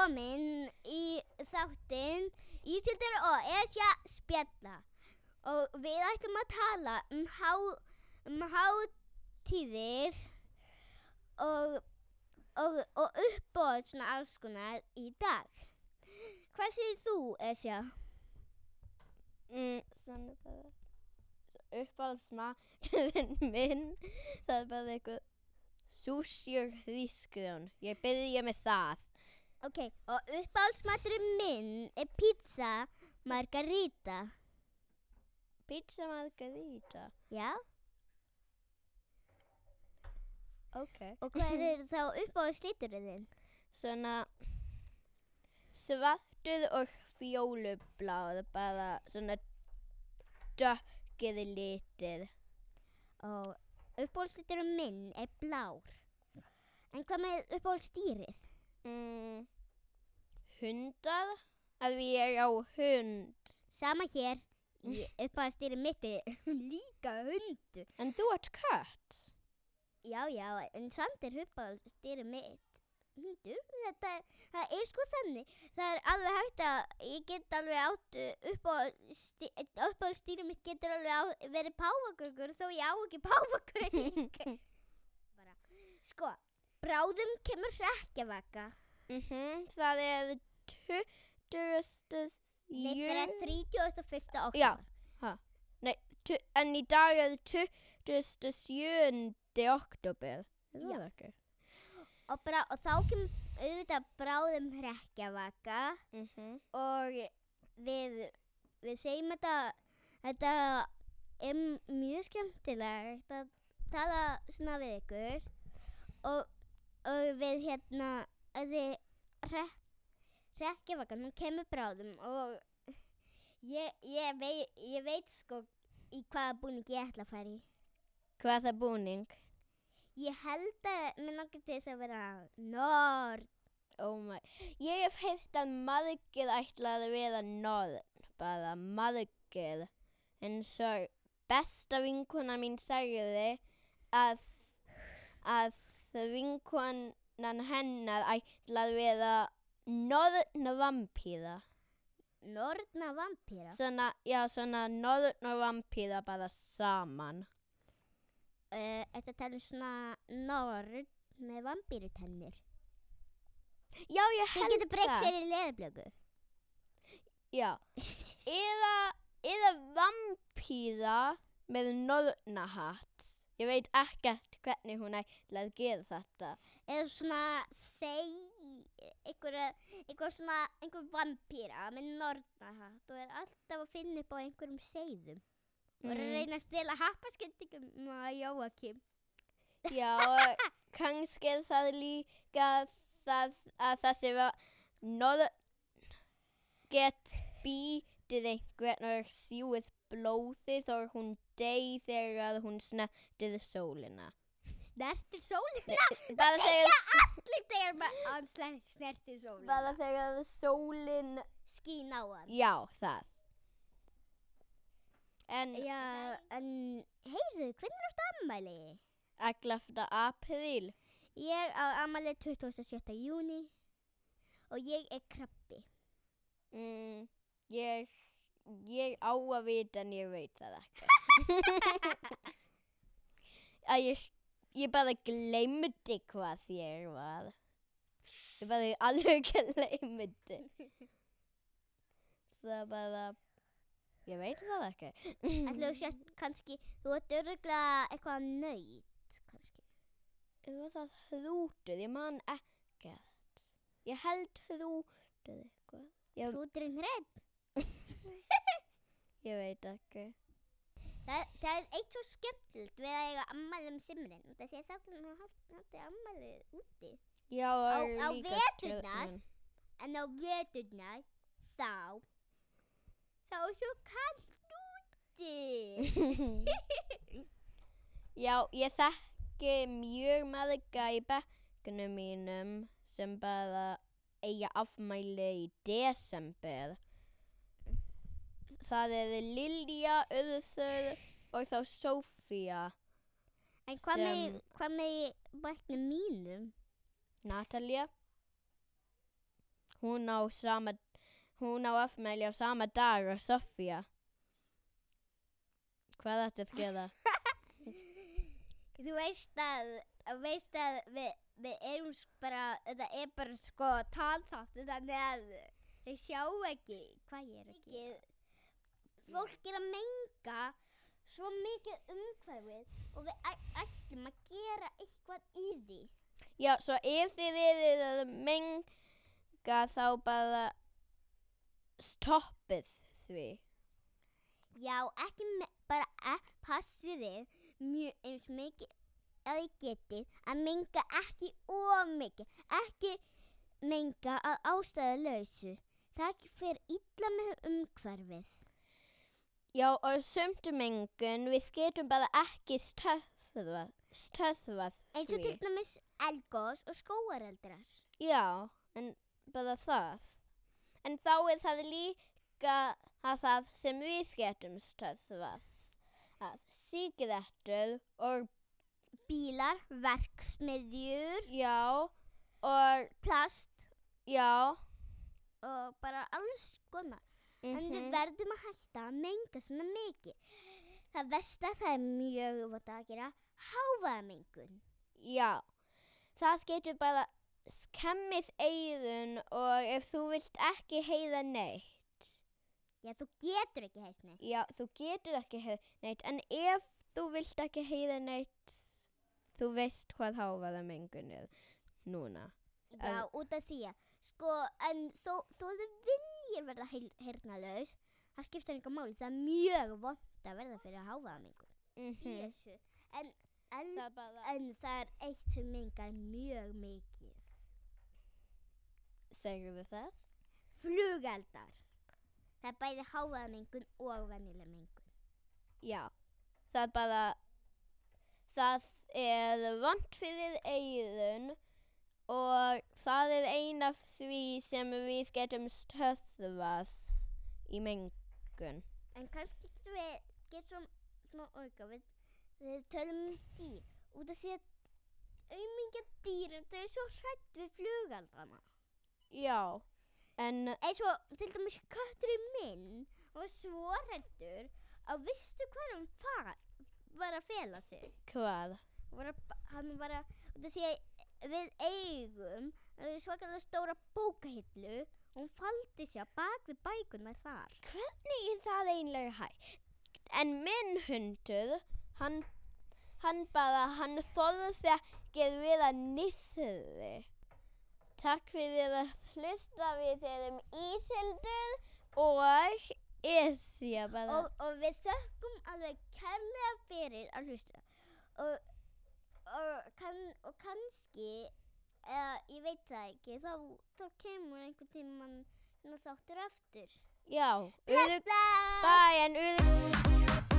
komin í þáttinn Ísildur og Esja spjalla og við ætlum að tala um, há, um hátíðir og, og, og uppbóð svona alls konar í dag. Hvað segir þú, Esja? Mm, svona bara uppáhaldsmaturinn minn það er bara eitthvað sushi og hrísgrjón ég byrja með það Ok, og uppáhaldsmaturinn minn er pizza margarita. pizza margarita Já? ok Og hvað er þá uppáhaldsliturinn þinn? svona svartur og fjólubláð bara svona dökkir litir Og uppáhaldsliturinn minn er blár. En hvað með uppáhaldsdýrið? Mm, hundar að ég á hund Sama hér, í uppáhaldsdýrið mitt er líka hundur. en þú ert kött Já, já, en samt er uppáhaldsdýrið mitt hundur. Þetta, það er sko þannig. Það er alveg hægt að, ég get alveg átt uppáhaldsdýrið mitt getur alveg á, verið páfagaukur þó ég á ekki. Bara, sko, bráðum kemur hrekkjavaka. Mhm, það er 20. Nei, það er 31. oktober. Já. Nei, tu- en í dag er 27. oktober. Er það ekki? Og, bara, og þá kemur auðvitað bráðum hrekkjavaka Mhm. og við, við segjum þetta, þetta er mjög skemmtilegt að tala svona við ykkur og, og við hérna, þessi hrekk, hrekkjavakan, hún kemur bráðum og ég, ég, vei, ég veit sko í hvaða búning ég ætla að fara í. Hvað það búning? Ég held að mér langar til þess að vera nord. Oh. Ég hef heilt að margir ætla að vera norn. Bara margir. En svo besta vinkona mín sagði að, að vinkonan hennar ætla að vera norn vampíra. Nordna vampýra. Svona, já, svona norn og vampíra bara saman. Uh, þetta tala um svona nord með vampýrutennir. Já, ég Þið held getur breytt það. sér í leðablöku. Já. Eða, eða vampíra með nornahatt. Ég veit ekkert hvernig hún ætla að gera þetta. Eða svona seg, einhver, einhver svona, einhver vampýra með nordnahatt og er alltaf að finna upp á einhverjum seiðum. Og er að Mm. reyna að stela happaskendingum að Jóakim. Já, kannski er það líka það að þessi var norn get býtið einhvern og sjúið blóðið og hún dey þegar hún snertir sólina. Snertir sólina? Bara þegar, Allir þegar hann sner- snertir sólina. bara þegar sólin, Skín á hann. já það. En Já, en heyrðu, hvernig áttu ammæli? 11. apríl, Ég á ammæli 27. júni og ég er krabbi. mm, ég, ég á að vita en ég veit það ekki. Að ég, ég bara gleymdi hvað ég var. Ég bara alveg gleymdi. Það bara, ég veit það ekki. Ætli þú sést kannski, þú ert öruglega eitthvað nöyt, kannski. Ég var það hrútur, ég man ekkert. Ég held hrútur eitthvað. Hrúturinn hrepp. ég veit ekki. Það, það er eitt svo skemmtilegt við að eiga ammæli um simrin. Því að þá getur maður haldið ammæli úti. Já, Á- og á veturnar? En á veturnar, þá, þá er svo kallt úti. Já, ég þekki mjög marga í bekknum mínum sem bara eiga afmæli í desember. Það er Lilja, Urður og þá Sofía, En hvað með, hvað með í bekknum mínum? Natalia. hún á sama, hún á afmæli á sama dag og Sofía. Hvað ætti að gera? Þú veist að, veist að við, við erum bara, þetta er bara sko talþáttu þannig að þeir sjá ekki hvað ég er ekki. Fólk er að menga svo mikið umhverfið og við ætlum að gera eitthvað í því. Já, svo ef þið eruð að menga þá bara stoppið því. Já, ekki bara að passið þið mjög eins mikið að þið getið að menga ekki of mikið, ekki menga að ástæðu lausu. Það fer illa með umhverfið. Já, og sumtu mengun, við getum bara ekki stöðvað, stöðvað Eins og til því. dæmis elgós og skóareldrar. Já, en bara það. En þá er það líka að það sem við getum stöðvað. Að síkrettur og Bílar, verksmiðjur, já, og plast já. og bara alls konar. En við mhm. verðum að hætta að menga svona mikið. Það versta það er mjög vott að gera hávaðamengun. Já, það getur bara skemmið eigðun og ef þú vilt ekki heiða neitt, Já, þú getur ekki heilt neitt. já, þú getur ekki heiða neitt, en ef þú vilt ekki heiða neitt, þú veist hvað hávaða mengun er núna. Já, út af því að, sko, en þó, þó þau viljir verða heyrnalaus, það skiptir einhver máli. Það er mjög vond að verða fyrir hávaðamengun. Mm í þessu. En, en, Það en það er eitt sem mengar mjög mikið. segðu það? Flugeldar. Það er bæði hávaðamengun og venjuleg mengun. Já, það bara, það er vond fyrir eigðun og það er ein af því sem við getum stöðvað í mengun. En kannski getum við, getum smá orga, við, við tölum um dýr. Út af því að aumingja dýrin, þau eru svo hrætt við flugeldana. Já, en eins og til dæmis kötturinn minn og svo hrættur að vistu hvað hann var að fela sig hvað? var að, hann var að út af því að við eigum svakalega stóra bókahillu og hún faldi sér bak við bækunar þar Hvernig er það einlega hægt? En minn hundur, hann, hann bara, hann þorði ekki að vera niðri. Takk fyrir að hlusta við erum Ísildur og bara. og, og við þökkum alveg kærlega fyrir að hlusta og, og, kann, og kannski eða ég veit það ekki þá, þá kemur einhvern hérna þáttur aftur Já, Bless, bless! bæ, en urðu.